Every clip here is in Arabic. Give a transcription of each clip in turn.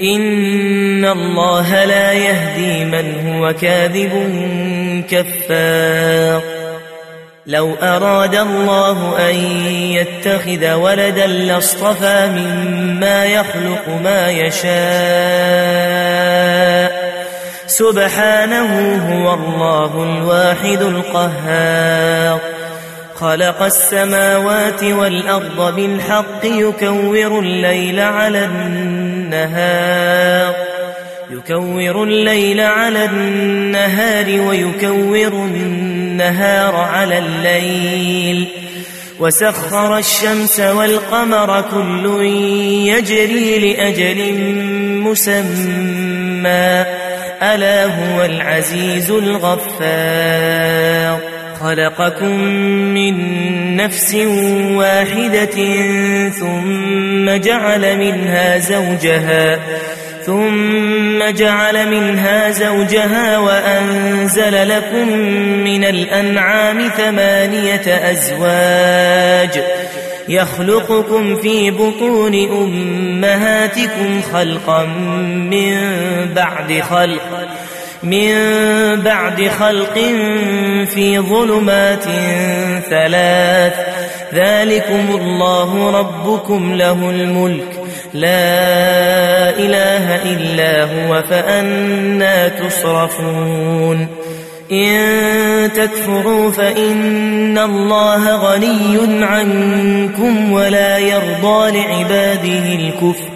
إن الله لا يهدي من هو كاذب كفار. لو أراد الله أن يتخذ ولدا لاصطفى مما يخلق ما يشاء. سبحانه هو الله الواحد القهار. خلق السماوات والأرض بالحق يكور الليل على النهار يكور الليل على النهار ويكور النهار على الليل. وسخر الشمس والقمر كل يجري لأجل مسمى. ألا هو العزيز الغفار. خلقكم من نفس واحدة ثم جعل منها زوجها ثم جعل منها زوجها وأنزل لكم من الأنعام ثمانية أزواج يخلقكم في بطون أمهاتكم خلقا من بعد خلق من بعد خلق في ظلمات ثلاث. ذلكم الله ربكم له الملك. لا إله إلا هو فأنا تصرفون. إن تكفروا فإن الله غني عنكم ولا يرضى لعباده الكفر.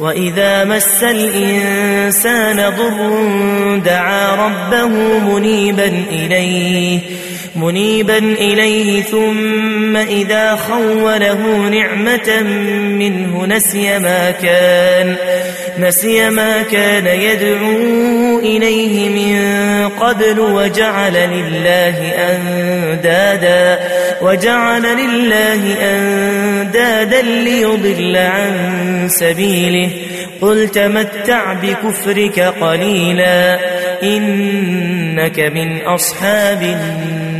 وإذا مس الإنسان ضر دعا ربه منيبا إليه منيبا إليه ثم إذا خوله نعمة منه نسي ما كان نسي ما كان يدعو إليه من قبل وجعل لله أندادا وجعل لله أندادا ليضل عن سبيله قل تمتع بكفرك قليلا إنك من أصحاب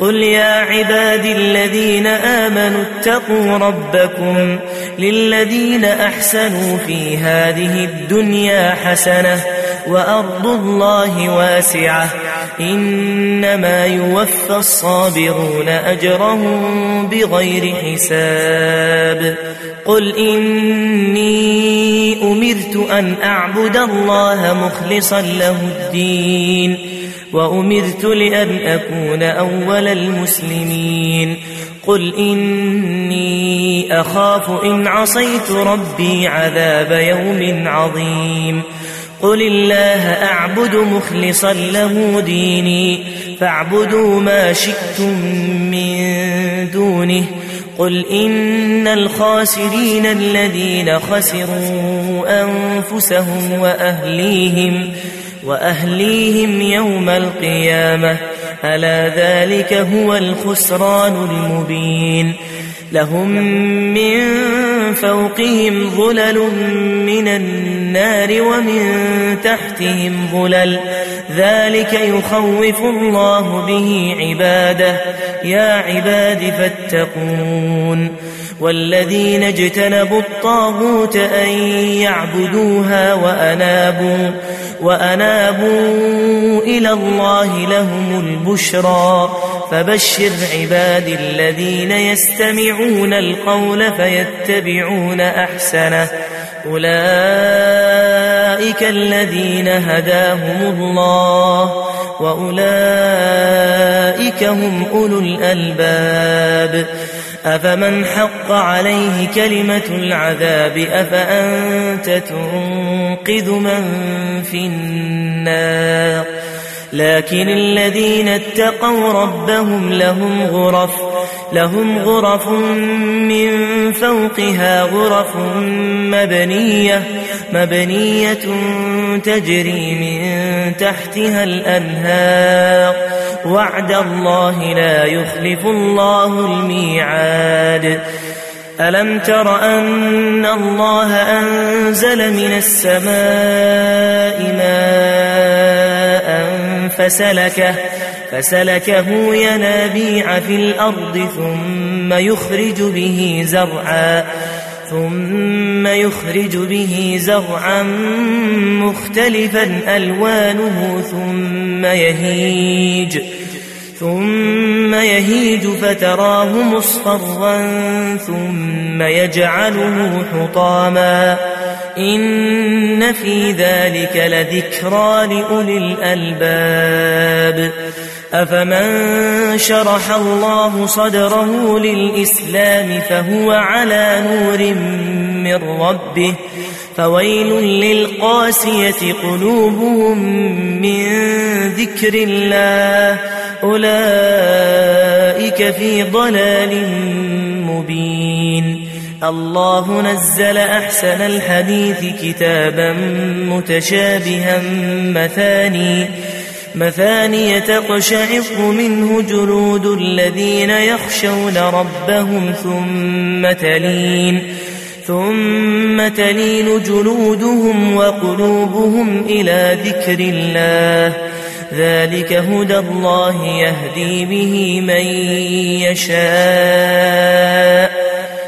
قل يا عبادي الذين آمنوا اتقوا ربكم للذين أحسنوا في هذه الدنيا حسنة وأرض الله واسعة إنما يوفى الصابرون أجرهم بغير حساب قل إني أمرت أن أعبد الله مخلصا له الدين وأمرت لأن أكون أول المسلمين. قل إني أخاف إن عصيت ربي عذاب يوم عظيم. قل الله أعبد مخلصا له ديني فاعبدوا ما شئتم من دونه. قل إن الخاسرين الذين خسروا أنفسهم وأهليهم وأهليهم يوم القيامة. ألا ذلك هو الخسران المبين. لهم من فوقهم ظلل من النار ومن تحتهم ظلل. ذلك يخوف الله به عباده. يا عباد فاتقون. والذين اجتنبوا الطاغوت أن يعبدوها وأنابوا وأنابوا إلى الله لهم البشرى. فبشر عباد الذين يستمعون القول فيتبعون أحسنه. أولئك الذين هداهم الله وأولئك هم أولو الألباب. أفمن حق عليه كلمة العذاب أفأنت تنقذ من في النار؟ لكن الذين اتقوا ربهم لهم غرف لهم غرف من فوقها غرف مبنية مبنية تجري من تحتها الأنهار. وعد الله لا يخلف الله الميعاد. ألم تر أن الله أنزل من السماء ماء؟ فسلكه فسلكه ينابيع في الأرض ثم يخرج به زرعا ثم يخرج به زرعا مختلفا ألوانه ثم يهيج ثم يهيج فتراه مصفرا ثم يجعله حطاما. إن في ذلك لذكرى لأولي الألباب. أفمن شرح الله صدره للإسلام فهو على نور من ربه. فويل للقاسية قلوبهم من ذكر الله. أولئك في ضلال مبين. الله نزل أحسن الحديث كتابا متشابها مثاني مثانية تقشعر منه جلود الذين يخشون ربهم ثم تلين ثم تلين جلودهم وقلوبهم إلى ذكر الله ذلك هدى الله يهدي به من يشاء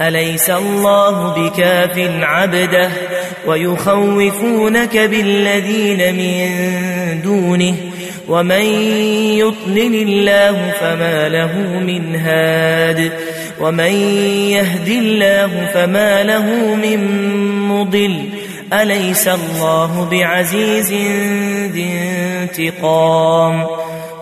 أليس الله بكاف عبده ويخوفونك بالذين من دونه ومن يطلل الله فما له من هاد ومن يهد الله فما له من مضل أليس الله بعزيز ذي انتقام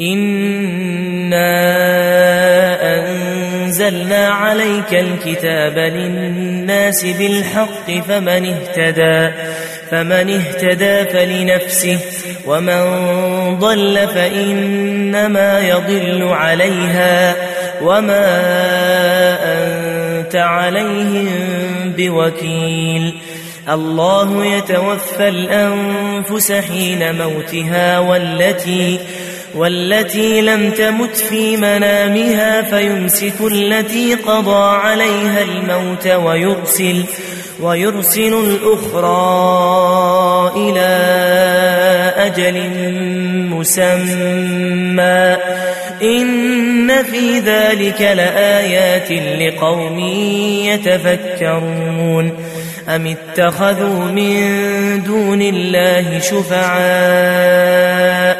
إنا أنزلنا عليك الكتاب للناس بالحق فمن اهتدى فمن اهتدى فلنفسه ومن ضل فإنما يضل عليها وما أنت عليهم بوكيل. الله يتوفى الأنفس حين موتها والتي والتي لم تمت في منامها فيمسك التي قضى عليها الموت ويرسل ويرسل الأخرى إلى أجل مسمى. إن في ذلك لآيات لقوم يتفكرون. أم اتخذوا من دون الله شفعاء؟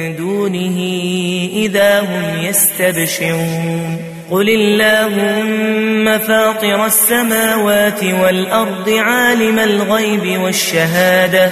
دونه إذا هم يستبشرون. قل اللهم فاطر السماوات والأرض عالم الغيب والشهادة.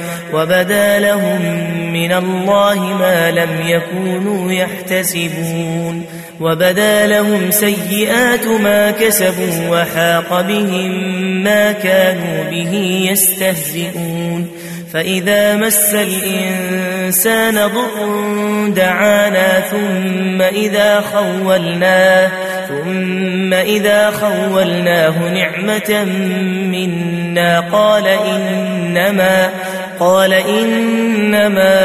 وبدا لهم من الله ما لم يكونوا يحتسبون وبدا لهم سيئات ما كسبوا وحاق بهم ما كانوا به يستهزئون فإذا مس الإنسان ضر دعانا ثم إذا خولناه ثم إذا خولناه نعمة منا قال إنما قال إنما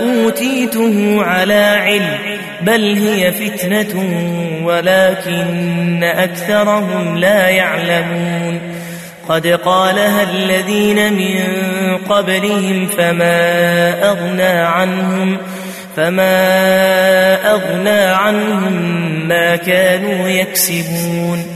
أوتيته على علم بل هي فتنة ولكن أكثرهم لا يعلمون. قد قالها الذين من قبلهم فما أغنى عنهم فما أغنى عنهم ما كانوا يكسبون.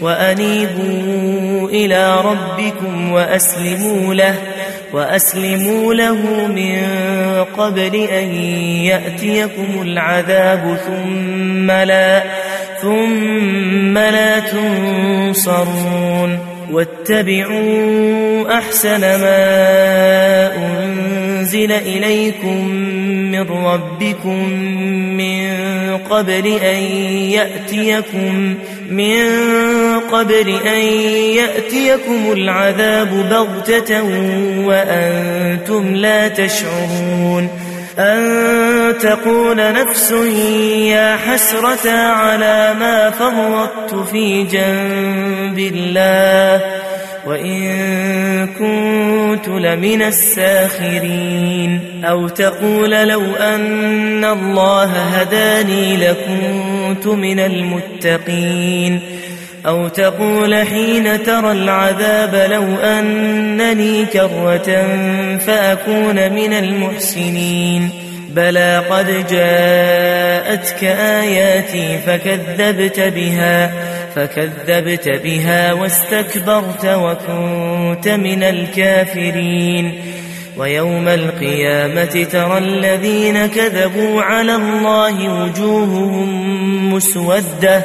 وأنيبوا إلى ربكم وأسلموا له وأسلموا له من قبل أن يأتيكم العذاب ثم لا ثم لا تنصرون. واتبعوا أحسن ما أنزل إليكم من ربكم من قبل أن يأتيكم من قبل أن يأتيكم العذاب بغتة وأنتم لا تشعرون أن تقول نفس يا حسرة على ما فرطت في جنب الله وإن كنت لمن الساخرين أو تقول لو أن الله هداني لكنت من المتقين أو تقول حين ترى العذاب لو أنني كرة فأكون من المحسنين. بلى قد جاءتك آياتي فكذبت بها فكذبت بها واستكبرت وكنت من الكافرين. ويوم القيامة ترى الذين كذبوا على الله وجوههم مسودة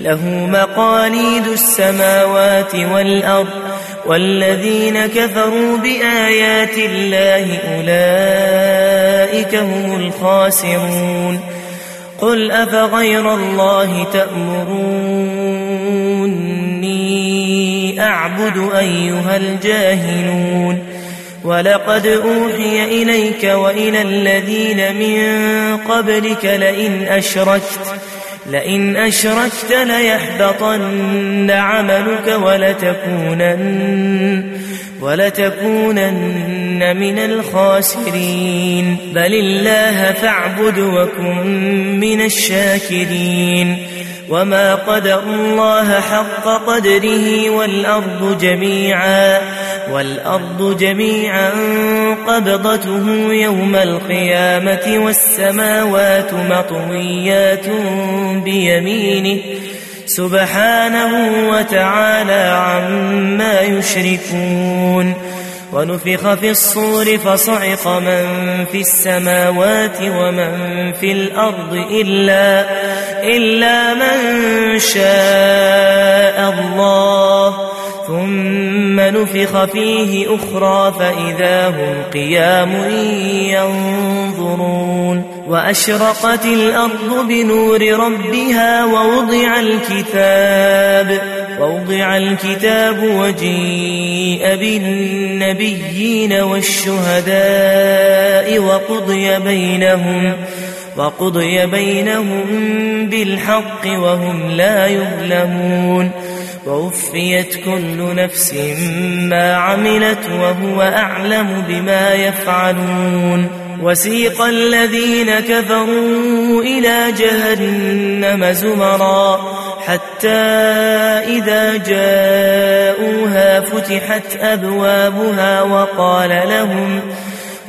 له مقاليد السماوات والأرض والذين كفروا بآيات الله أولئك هم الخاسرون. قل أفغير الله تأمروني أعبد أيها الجاهلون. ولقد أوحي إليك وإلى الذين من قبلك لئن أشركت لئن أشركت ليحبطن عملك ولتكونن ولتكونن من الخاسرين. بل الله فاعبد وكن من الشاكرين. وما قدر الله حق قدره والأرض جميعا. والأرض جميعا قبضته يوم القيامة والسماوات مطويات بيمينه سبحانه وتعالى عما يشركون ونفخ في الصور فصعق من في السماوات ومن في الأرض إلا, إلا من شاء الله ثم نفخ فيه أخرى فإذا هم قيام ينظرون وأشرقت الأرض بنور ربها ووضع الكتاب ووضع الكتاب وجيء بالنبيين والشهداء وقضي بينهم وقضي بينهم بالحق وهم لا يظلمون ووفيت كل نفس ما عملت وهو أعلم بما يفعلون وسيق الذين كفروا إلى جهنم زمرا حتى إذا جاءوها فتحت أبوابها وقال لهم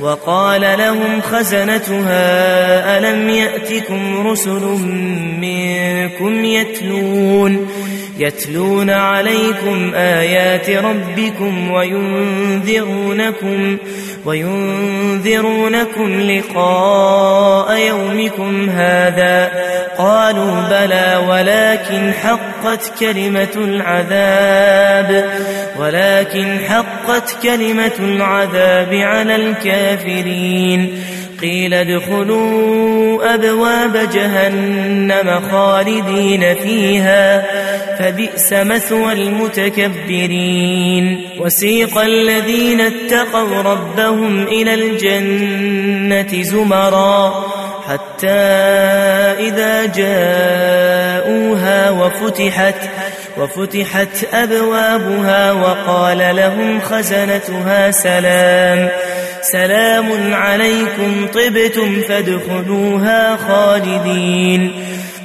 وقال لهم خزنتها ألم يأتكم رسل منكم يتلون يتلون عليكم آيات ربكم وينذرونكم وينذرونكم لقاء يومكم هذا قالوا بلى ولكن حقت كلمة العذاب ولكن حقت كلمة العذاب على الكافرين قيل ادخلوا أبواب جهنم خالدين فيها فبئس مثوى المتكبرين. وسيق الذين اتقوا ربهم إلى الجنة زمرا حتى إذا جاءوها وفتحت وفتحت أبوابها وقال لهم خزنتها سلام. سلام عليكم طبتم فادخلوها خالدين.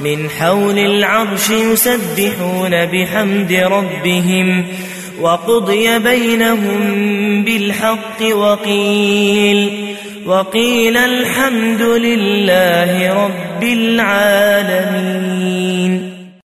من حول العرش يسبحون بحمد ربهم وقضي بينهم بالحق وقيل وقيل الحمد لله رب العالمين